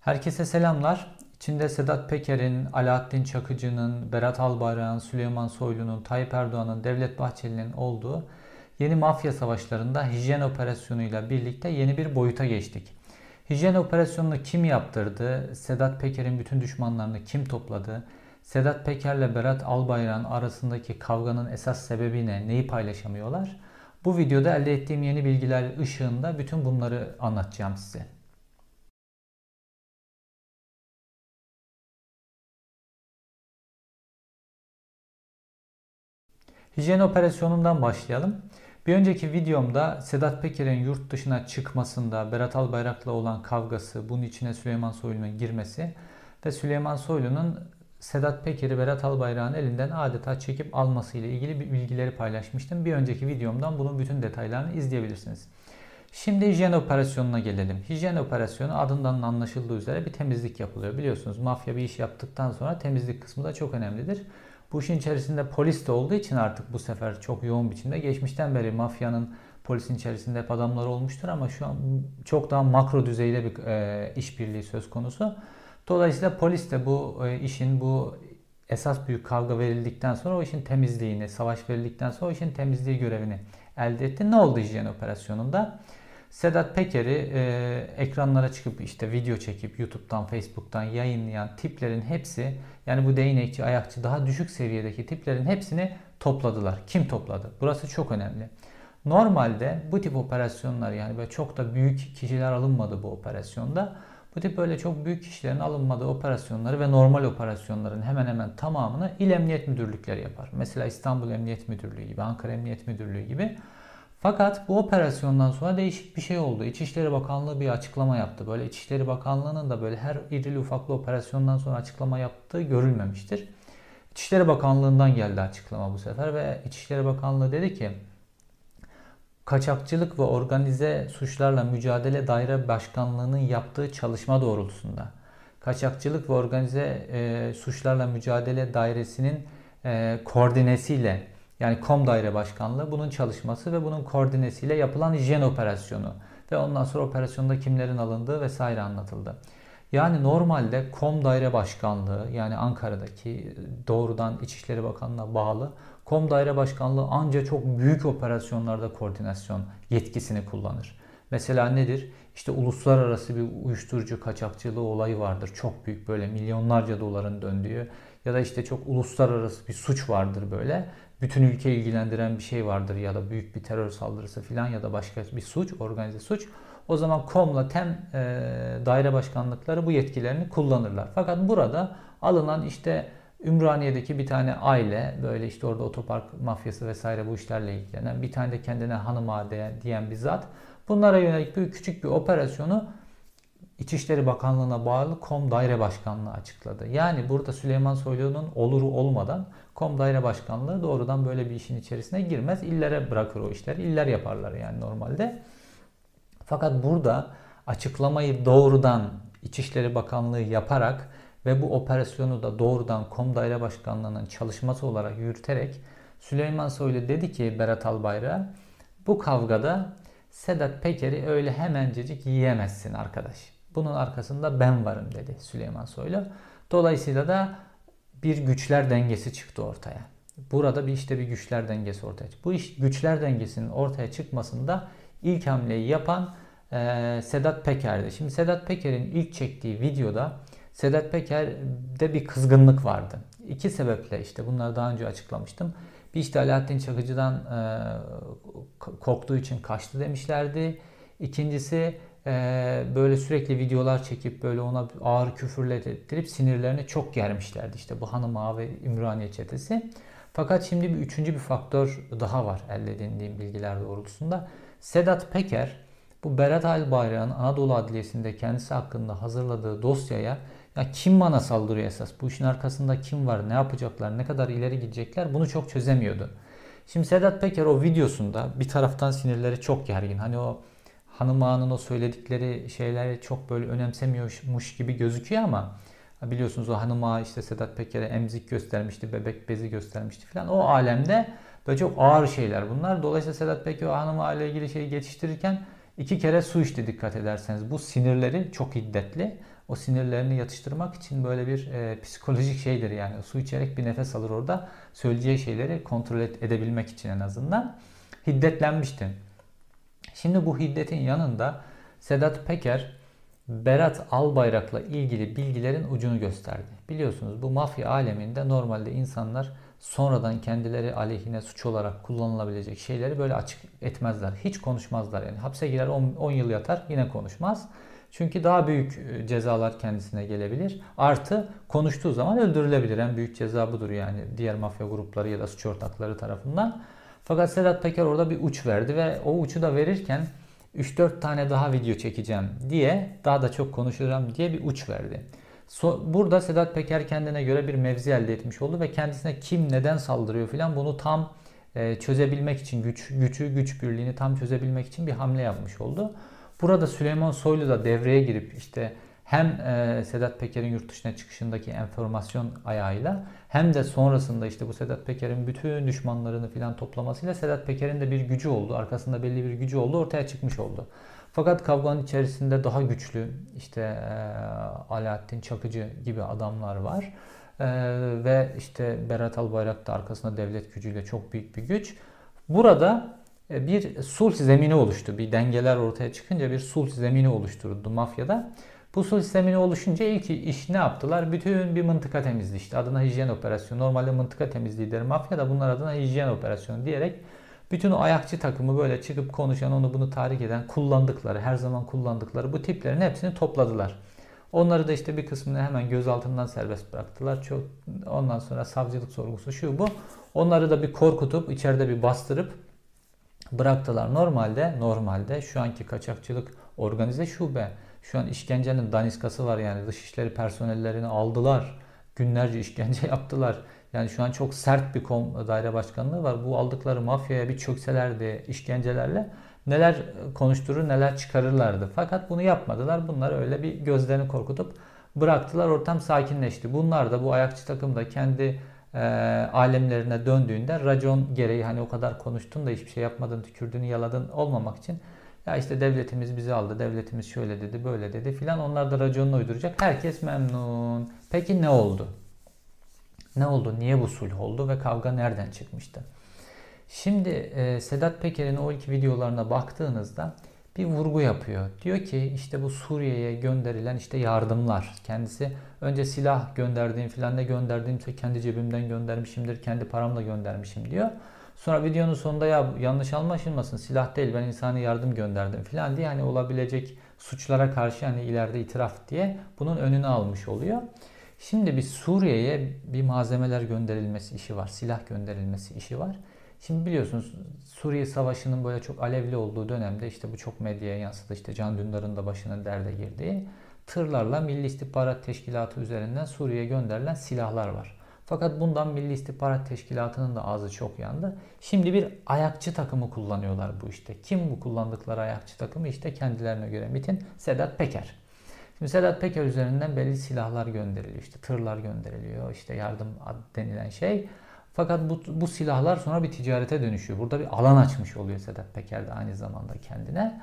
Herkese selamlar. İçinde Sedat Peker'in, Alaaddin Çakıcı'nın, Berat Albayrak'ın, Süleyman Soylu'nun, Tayyip Erdoğan'ın, Devlet Bahçeli'nin olduğu yeni mafya savaşlarında hijyen operasyonuyla birlikte yeni bir boyuta geçtik. Hijyen operasyonunu kim yaptırdı? Sedat Peker'in bütün düşmanlarını kim topladı? Sedat Peker'le Berat Albayrak'ın arasındaki kavganın esas sebebi ne? Neyi paylaşamıyorlar? Bu videoda elde ettiğim yeni bilgiler ışığında bütün bunları anlatacağım size. Hijyen operasyonundan başlayalım. Bir önceki videomda Sedat Peker'in yurt dışına çıkmasında Berat Albayrak'la olan kavgası, bunun içine Süleyman Soylu'nun girmesi ve Süleyman Soylu'nun Sedat Peker'i Berat Albayrak'ın elinden adeta çekip alması ile ilgili bilgileri paylaşmıştım. Bir önceki videomdan bunun bütün detaylarını izleyebilirsiniz. Şimdi hijyen operasyonuna gelelim. Hijyen operasyonu adından anlaşıldığı üzere bir temizlik yapılıyor. Biliyorsunuz mafya bir iş yaptıktan sonra temizlik kısmı da çok önemlidir. Bu işin içerisinde polis de olduğu için artık bu sefer çok yoğun biçimde geçmişten beri mafyanın polisin içerisinde hep adamları olmuştur ama şu an çok daha makro düzeyde bir e, işbirliği söz konusu. Dolayısıyla polis de bu e, işin bu esas büyük kavga verildikten sonra o işin temizliğini, savaş verildikten sonra o işin temizliği görevini elde etti. Ne oldu hijyen operasyonunda? Sedat Peker'i e, ekranlara çıkıp işte video çekip YouTube'dan, Facebook'tan yayınlayan tiplerin hepsi yani bu değnekçi, ayakçı daha düşük seviyedeki tiplerin hepsini topladılar. Kim topladı? Burası çok önemli. Normalde bu tip operasyonlar yani böyle çok da büyük kişiler alınmadı bu operasyonda. Bu tip böyle çok büyük kişilerin alınmadığı operasyonları ve normal operasyonların hemen hemen tamamını il emniyet müdürlükleri yapar. Mesela İstanbul Emniyet Müdürlüğü gibi, Ankara Emniyet Müdürlüğü gibi fakat bu operasyondan sonra değişik bir şey oldu. İçişleri Bakanlığı bir açıklama yaptı. Böyle İçişleri Bakanlığı'nın da böyle her irili ufaklı operasyondan sonra açıklama yaptığı görülmemiştir. İçişleri Bakanlığı'ndan geldi açıklama bu sefer ve İçişleri Bakanlığı dedi ki Kaçakçılık ve Organize Suçlarla Mücadele Daire Başkanlığı'nın yaptığı çalışma doğrultusunda Kaçakçılık ve Organize e, Suçlarla Mücadele Dairesi'nin e, koordinesiyle yani KOM Daire Başkanlığı bunun çalışması ve bunun koordinesiyle yapılan hijyen operasyonu ve ondan sonra operasyonda kimlerin alındığı vesaire anlatıldı. Yani normalde KOM Daire Başkanlığı yani Ankara'daki doğrudan İçişleri Bakanlığı'na bağlı KOM Daire Başkanlığı ancak çok büyük operasyonlarda koordinasyon yetkisini kullanır. Mesela nedir? İşte uluslararası bir uyuşturucu kaçakçılığı olayı vardır. Çok büyük böyle milyonlarca doların döndüğü ya da işte çok uluslararası bir suç vardır böyle bütün ülke ilgilendiren bir şey vardır ya da büyük bir terör saldırısı filan ya da başka bir suç, organize suç. O zaman KOM'la TEM e, daire başkanlıkları bu yetkilerini kullanırlar. Fakat burada alınan işte Ümraniye'deki bir tane aile böyle işte orada otopark mafyası vesaire bu işlerle ilgilenen bir tane de kendine hanım diyen bir zat bunlara yönelik bir küçük bir operasyonu İçişleri Bakanlığı'na bağlı KOM Daire Başkanlığı açıkladı. Yani burada Süleyman Soylu'nun oluru olmadan KOM Daire Başkanlığı doğrudan böyle bir işin içerisine girmez. İllere bırakır o işleri. İller yaparlar yani normalde. Fakat burada açıklamayı doğrudan İçişleri Bakanlığı yaparak ve bu operasyonu da doğrudan KOM Daire Başkanlığı'nın çalışması olarak yürüterek Süleyman Soylu dedi ki Berat Albayrak'a bu kavgada Sedat Peker'i öyle hemencecik yiyemezsin arkadaş. Bunun arkasında ben varım dedi Süleyman Soylu. Dolayısıyla da bir güçler dengesi çıktı ortaya. Burada bir işte bir güçler dengesi ortaya çıktı. Bu iş güçler dengesinin ortaya çıkmasında ilk hamleyi yapan e, Sedat Peker'di. Şimdi Sedat Peker'in ilk çektiği videoda Sedat Peker'de bir kızgınlık vardı. İki sebeple işte bunları daha önce açıklamıştım. Bir işte Alaaddin Çakıcı'dan e, korktuğu için kaçtı demişlerdi. İkincisi e, böyle sürekli videolar çekip böyle ona ağır küfürler ettirip sinirlerini çok germişlerdi. İşte bu hanım ağa ve Ümraniye çetesi. Fakat şimdi bir üçüncü bir faktör daha var elde edindiğim bilgiler doğrultusunda. Sedat Peker bu Berat Albayrak'ın Anadolu Adliyesi'nde kendisi hakkında hazırladığı dosyaya ya kim bana saldırıyor esas? Bu işin arkasında kim var? Ne yapacaklar? Ne kadar ileri gidecekler? Bunu çok çözemiyordu. Şimdi Sedat Peker o videosunda bir taraftan sinirleri çok gergin. Hani o hanım ağanın o söyledikleri şeyleri çok böyle önemsemiyormuş gibi gözüküyor ama biliyorsunuz o hanım ağa işte Sedat Peker'e emzik göstermişti, bebek bezi göstermişti falan. O alemde böyle çok ağır şeyler bunlar. Dolayısıyla Sedat Peker o hanım ağa ile ilgili şeyi geçiştirirken iki kere su içti dikkat ederseniz. Bu sinirleri çok hiddetli. O sinirlerini yatıştırmak için böyle bir e, psikolojik şeydir yani. Su içerek bir nefes alır orada. Söyleyeceği şeyleri kontrol et, edebilmek için en azından. Hiddetlenmişti. Şimdi bu hiddetin yanında Sedat Peker Berat Albayrak'la ilgili bilgilerin ucunu gösterdi. Biliyorsunuz bu mafya aleminde normalde insanlar sonradan kendileri aleyhine suç olarak kullanılabilecek şeyleri böyle açık etmezler. Hiç konuşmazlar yani. Hapse girer 10 yıl yatar yine konuşmaz. Çünkü daha büyük e, cezalar kendisine gelebilir. Artı konuştuğu zaman öldürülebilir. En büyük ceza budur yani diğer mafya grupları ya da suç ortakları tarafından. Fakat Sedat Peker orada bir uç verdi ve o uçu da verirken 3-4 tane daha video çekeceğim diye daha da çok konuşacağım diye bir uç verdi. Burada Sedat Peker kendine göre bir mevzi elde etmiş oldu ve kendisine kim neden saldırıyor filan bunu tam e, çözebilmek için güç gücü güç birliğini tam çözebilmek için bir hamle yapmış oldu. Burada Süleyman Soylu da devreye girip işte hem e, Sedat Peker'in yurt dışına çıkışındaki enformasyon ayağıyla hem de sonrasında işte bu Sedat Peker'in bütün düşmanlarını filan toplamasıyla Sedat Peker'in de bir gücü oldu. Arkasında belli bir gücü oldu. Ortaya çıkmış oldu. Fakat kavganın içerisinde daha güçlü işte e, Alaaddin Çakıcı gibi adamlar var. E, ve işte Berat Albayrak da arkasında devlet gücüyle çok büyük bir güç. Burada e, bir sulh zemini oluştu. Bir dengeler ortaya çıkınca bir sulh zemini oluşturuldu mafyada. Bu sulh zemini oluşunca ilk iş ne yaptılar? Bütün bir mıntıka temizliği işte adına hijyen operasyonu. Normalde mıntıka temizliği der mafyada bunlar adına hijyen operasyonu diyerek bütün o ayakçı takımı böyle çıkıp konuşan, onu bunu tahrik eden, kullandıkları, her zaman kullandıkları bu tiplerin hepsini topladılar. Onları da işte bir kısmını hemen gözaltından serbest bıraktılar. Çok ondan sonra savcılık sorgusu şu bu. Onları da bir korkutup içeride bir bastırıp bıraktılar. Normalde normalde şu anki kaçakçılık organize şube. Şu an işkencenin daniskası var yani dışişleri personellerini aldılar. Günlerce işkence yaptılar. Yani şu an çok sert bir kom daire başkanlığı var. Bu aldıkları mafyaya bir çökselerdi işkencelerle neler konuşturur neler çıkarırlardı. Fakat bunu yapmadılar. Bunlar öyle bir gözlerini korkutup bıraktılar. Ortam sakinleşti. Bunlar da bu ayakçı takım da kendi e, alemlerine döndüğünde racon gereği hani o kadar konuştun da hiçbir şey yapmadın, tükürdün, yaladın olmamak için ya işte devletimiz bizi aldı, devletimiz şöyle dedi, böyle dedi filan. Onlar da raconunu uyduracak. Herkes memnun. Peki ne oldu? Ne oldu? Niye bu sulh oldu ve kavga nereden çıkmıştı? Şimdi e, Sedat Peker'in o ilk videolarına baktığınızda bir vurgu yapıyor. Diyor ki işte bu Suriye'ye gönderilen işte yardımlar. Kendisi önce silah gönderdiğim filan ne gönderdiğimse kendi cebimden göndermişimdir. Kendi paramla göndermişim diyor. Sonra videonun sonunda ya yanlış anlaşılmasın silah değil ben insani yardım gönderdim filan diye hani olabilecek suçlara karşı hani ileride itiraf diye bunun önünü almış oluyor. Şimdi bir Suriye'ye bir malzemeler gönderilmesi işi var. Silah gönderilmesi işi var. Şimdi biliyorsunuz Suriye Savaşı'nın böyle çok alevli olduğu dönemde işte bu çok medyaya yansıdı. İşte Can Dündar'ın da başının derde girdiği tırlarla Milli İstihbarat Teşkilatı üzerinden Suriye'ye gönderilen silahlar var. Fakat bundan Milli İstihbarat Teşkilatı'nın da ağzı çok yandı. Şimdi bir ayakçı takımı kullanıyorlar bu işte. Kim bu kullandıkları ayakçı takımı? İşte kendilerine göre MIT'in Sedat Peker. Şimdi Sedat Peker üzerinden belli silahlar gönderiliyor. İşte tırlar gönderiliyor. İşte yardım denilen şey. Fakat bu, bu silahlar sonra bir ticarete dönüşüyor. Burada bir alan açmış oluyor Sedat Peker de aynı zamanda kendine.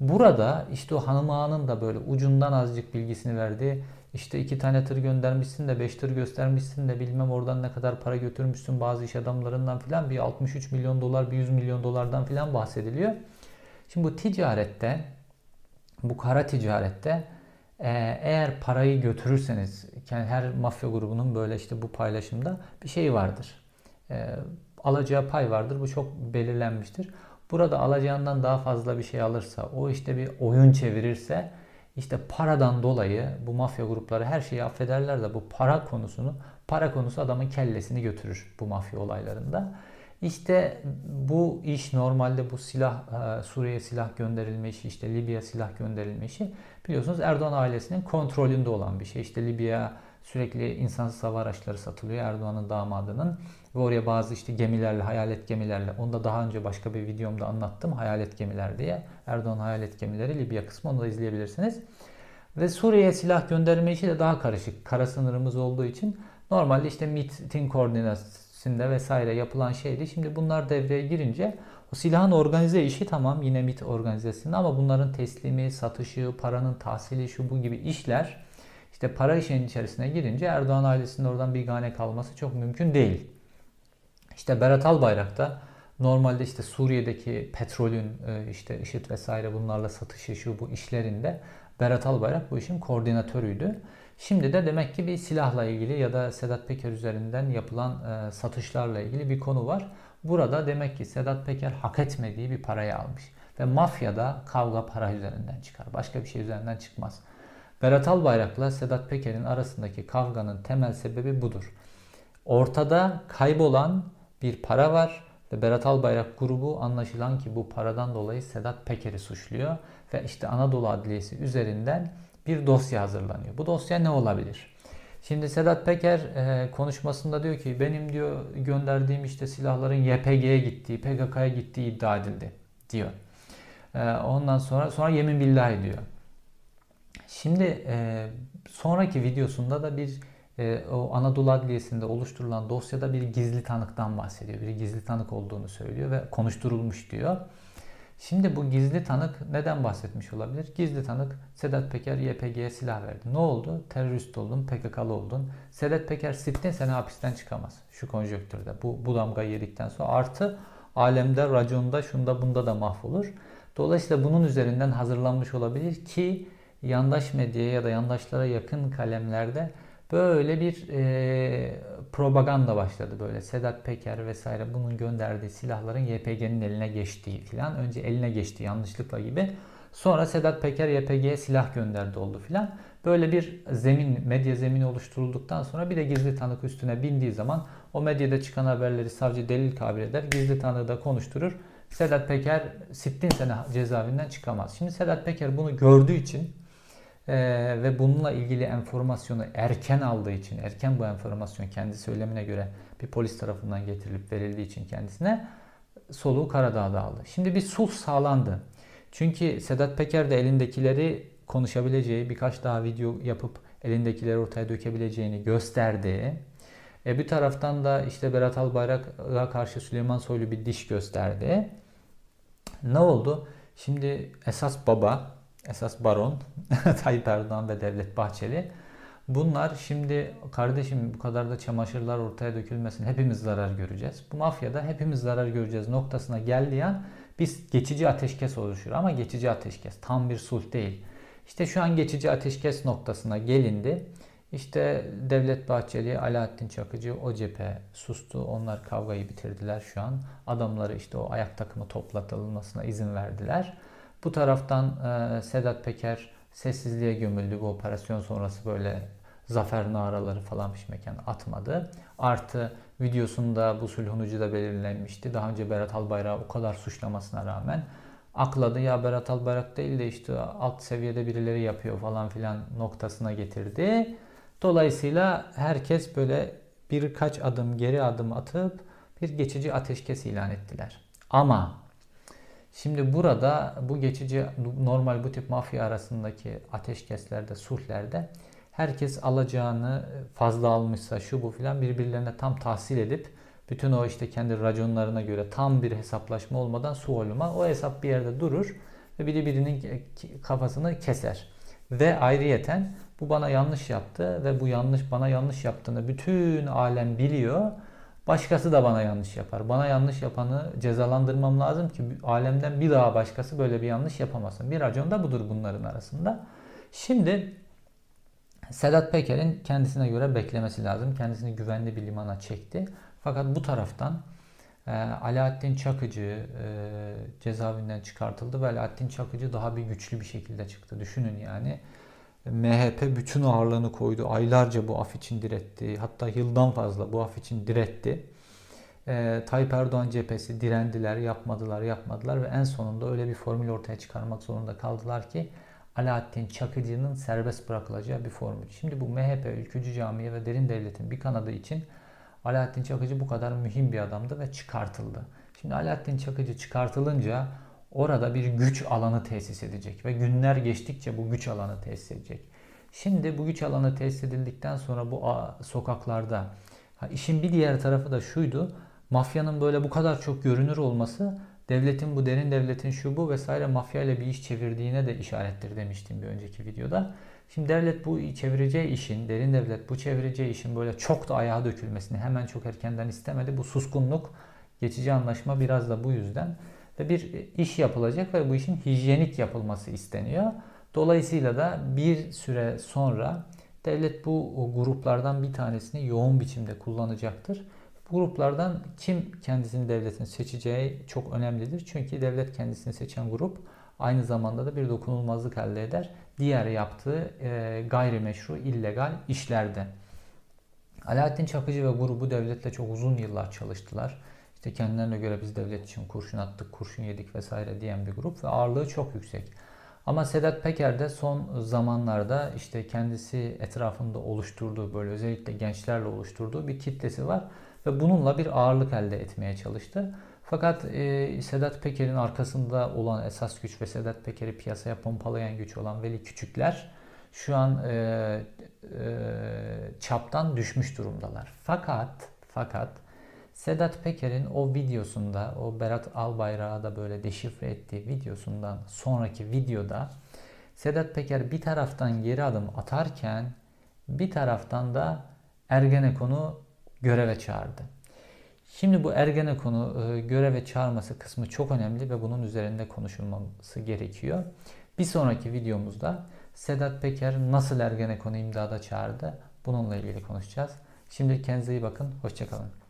Burada işte o hanım ağanın da böyle ucundan azıcık bilgisini verdiği işte iki tane tır göndermişsin de beş tır göstermişsin de bilmem oradan ne kadar para götürmüşsün bazı iş adamlarından filan bir 63 milyon dolar bir 100 milyon dolardan filan bahsediliyor. Şimdi bu ticarette bu kara ticarette e, eğer parayı götürürseniz yani her mafya grubunun böyle işte bu paylaşımda bir şey vardır. E, alacağı pay vardır. Bu çok belirlenmiştir. Burada alacağından daha fazla bir şey alırsa, o işte bir oyun çevirirse işte paradan dolayı bu mafya grupları her şeyi affederler de bu para konusunu, para konusu adamın kellesini götürür bu mafya olaylarında. İşte bu iş normalde bu silah e, Suriye silah gönderilme işi, işte Libya silah gönderilme işi biliyorsunuz Erdoğan ailesinin kontrolünde olan bir şey. İşte Libya sürekli insansız hava araçları satılıyor Erdoğan'ın damadının ve oraya bazı işte gemilerle, hayalet gemilerle, onu da daha önce başka bir videomda anlattım. Hayalet gemiler diye. Erdoğan hayalet gemileri Libya kısmı onu da izleyebilirsiniz. Ve Suriye'ye silah gönderme işi de daha karışık. Kara sınırımız olduğu için normalde işte MIT'in koordinat öncesinde vesaire yapılan şeydi. Şimdi bunlar devreye girince o silahın organize işi tamam yine MIT organizesinde ama bunların teslimi, satışı, paranın tahsili şu bu gibi işler işte para işinin içerisine girince Erdoğan ailesinin oradan bir gane kalması çok mümkün değil. İşte Berat Albayrak da normalde işte Suriye'deki petrolün e, işte IŞİD vesaire bunlarla satışı şu bu işlerinde Berat Albayrak bu işin koordinatörüydü. Şimdi de demek ki bir silahla ilgili ya da Sedat Peker üzerinden yapılan e, satışlarla ilgili bir konu var. Burada demek ki Sedat Peker hak etmediği bir parayı almış. Ve mafyada kavga para üzerinden çıkar. Başka bir şey üzerinden çıkmaz. Berat Albayrak'la Sedat Peker'in arasındaki kavganın temel sebebi budur. Ortada kaybolan bir para var ve Berat Albayrak grubu anlaşılan ki bu paradan dolayı Sedat Peker'i suçluyor ve işte Anadolu Adliyesi üzerinden bir dosya hazırlanıyor. Bu dosya ne olabilir? Şimdi Sedat Peker e, konuşmasında diyor ki benim diyor gönderdiğim işte silahların YPG'ye gittiği, PKK'ya gittiği iddia edildi diyor. E, ondan sonra sonra yemin billahi diyor. Şimdi e, sonraki videosunda da bir e, o Anadolu Adliyesi'nde oluşturulan dosyada bir gizli tanıktan bahsediyor. Bir gizli tanık olduğunu söylüyor ve konuşturulmuş diyor. Şimdi bu gizli tanık neden bahsetmiş olabilir? Gizli tanık Sedat Peker YPG'ye silah verdi. Ne oldu? Terörist oldun, PKK'lı oldun. Sedat Peker sittin seni hapisten çıkamaz. Şu konjonktürde. Bu, bu damga yedikten sonra artı alemde, raconda, şunda bunda da mahvolur. Dolayısıyla bunun üzerinden hazırlanmış olabilir ki yandaş medyaya ya da yandaşlara yakın kalemlerde böyle bir e, propaganda başladı. Böyle Sedat Peker vesaire bunun gönderdiği silahların YPG'nin eline geçtiği filan önce eline geçti yanlışlıkla gibi. Sonra Sedat Peker YPG'ye silah gönderdi oldu filan. Böyle bir zemin medya zemini oluşturulduktan sonra bir de gizli tanık üstüne bindiği zaman o medyada çıkan haberleri savcı delil kabul eder gizli tanığı da konuşturur. Sedat Peker sittin sene cezaevinden çıkamaz. Şimdi Sedat Peker bunu gördüğü için e, ve bununla ilgili enformasyonu erken aldığı için, erken bu enformasyon kendi söylemine göre bir polis tarafından getirilip verildiği için kendisine soluğu Karadağ'da aldı. Şimdi bir sulh sağlandı. Çünkü Sedat Peker de elindekileri konuşabileceği, birkaç daha video yapıp elindekileri ortaya dökebileceğini gösterdi. E bir taraftan da işte Berat Albayrak'a karşı Süleyman Soylu bir diş gösterdi. Ne oldu? Şimdi esas baba esas baron Tayyip Erdoğan ve Devlet Bahçeli. Bunlar şimdi kardeşim bu kadar da çamaşırlar ortaya dökülmesin hepimiz zarar göreceğiz. Bu mafyada hepimiz zarar göreceğiz noktasına geldiği an biz geçici ateşkes oluşur ama geçici ateşkes tam bir sulh değil. İşte şu an geçici ateşkes noktasına gelindi. İşte Devlet Bahçeli, Alaaddin Çakıcı o cephe sustu. Onlar kavgayı bitirdiler şu an. Adamları işte o ayak takımı toplatılmasına izin verdiler. Bu taraftan e, Sedat Peker sessizliğe gömüldü. Bu operasyon sonrası böyle zafer naraları falan pişmeken atmadı. Artı videosunda bu sulhun ucu da belirlenmişti. Daha önce Berat Albayrak o kadar suçlamasına rağmen akladı ya Berat Albayrak değil de işte alt seviyede birileri yapıyor falan filan noktasına getirdi. Dolayısıyla herkes böyle birkaç adım geri adım atıp bir geçici ateşkes ilan ettiler. Ama Şimdi burada bu geçici normal bu tip mafya arasındaki ateşkeslerde, sulhlerde herkes alacağını fazla almışsa şu bu filan birbirlerine tam tahsil edip bütün o işte kendi raconlarına göre tam bir hesaplaşma olmadan su olma o hesap bir yerde durur ve biri birinin kafasını keser. Ve ayrıyeten bu bana yanlış yaptı ve bu yanlış bana yanlış yaptığını bütün alem biliyor Başkası da bana yanlış yapar. Bana yanlış yapanı cezalandırmam lazım ki alemden bir daha başkası böyle bir yanlış yapamasın. Bir racon da budur bunların arasında. Şimdi Sedat Peker'in kendisine göre beklemesi lazım. Kendisini güvenli bir limana çekti. Fakat bu taraftan e, Alaaddin Çakıcı e, cezaevinden çıkartıldı ve Alaaddin Çakıcı daha bir güçlü bir şekilde çıktı. Düşünün yani MHP bütün ağırlığını koydu. Aylarca bu af için diretti. Hatta yıldan fazla bu af için diretti. Ee, Tayyip Erdoğan cephesi direndiler, yapmadılar, yapmadılar ve en sonunda öyle bir formül ortaya çıkarmak zorunda kaldılar ki Alaaddin Çakıcı'nın serbest bırakılacağı bir formül. Şimdi bu MHP, Ülkücü Camiye ve Derin Devlet'in bir kanadı için Alaaddin Çakıcı bu kadar mühim bir adamdı ve çıkartıldı. Şimdi Alaaddin Çakıcı çıkartılınca orada bir güç alanı tesis edecek ve günler geçtikçe bu güç alanı tesis edecek. Şimdi bu güç alanı tesis edildikten sonra bu sokaklarda Ha, işin bir diğer tarafı da şuydu. Mafyanın böyle bu kadar çok görünür olması devletin bu derin devletin şu bu vesaire mafya ile bir iş çevirdiğine de işarettir demiştim bir önceki videoda. Şimdi devlet bu çevireceği işin, derin devlet bu çevireceği işin böyle çok da ayağa dökülmesini hemen çok erkenden istemedi. Bu suskunluk, geçici anlaşma biraz da bu yüzden. Ve bir iş yapılacak ve bu işin hijyenik yapılması isteniyor. Dolayısıyla da bir süre sonra devlet bu gruplardan bir tanesini yoğun biçimde kullanacaktır. Bu gruplardan kim kendisini devletin seçeceği çok önemlidir. Çünkü devlet kendisini seçen grup aynı zamanda da bir dokunulmazlık elde eder. Diğer yaptığı e, gayrimeşru, illegal işlerde. Alaaddin Çakıcı ve grubu devletle çok uzun yıllar çalıştılar. İşte kendilerine göre biz devlet için kurşun attık, kurşun yedik vesaire diyen bir grup ve ağırlığı çok yüksek. Ama Sedat Peker de son zamanlarda işte kendisi etrafında oluşturduğu böyle özellikle gençlerle oluşturduğu bir kitlesi var ve bununla bir ağırlık elde etmeye çalıştı. Fakat e, Sedat Peker'in arkasında olan esas güç ve Sedat Peker'i piyasaya pompalayan güç olan Veli Küçükler şu an e, e, çaptan düşmüş durumdalar. Fakat fakat Sedat Peker'in o videosunda, o Berat Albayrak'ı da böyle deşifre ettiği videosundan sonraki videoda Sedat Peker bir taraftan geri adım atarken bir taraftan da Ergenekon'u göreve çağırdı. Şimdi bu Ergenekon'u e, göreve çağırması kısmı çok önemli ve bunun üzerinde konuşulması gerekiyor. Bir sonraki videomuzda Sedat Peker nasıl Ergenekon'u imdada çağırdı bununla ilgili konuşacağız. Şimdi kendinize iyi bakın. Hoşçakalın.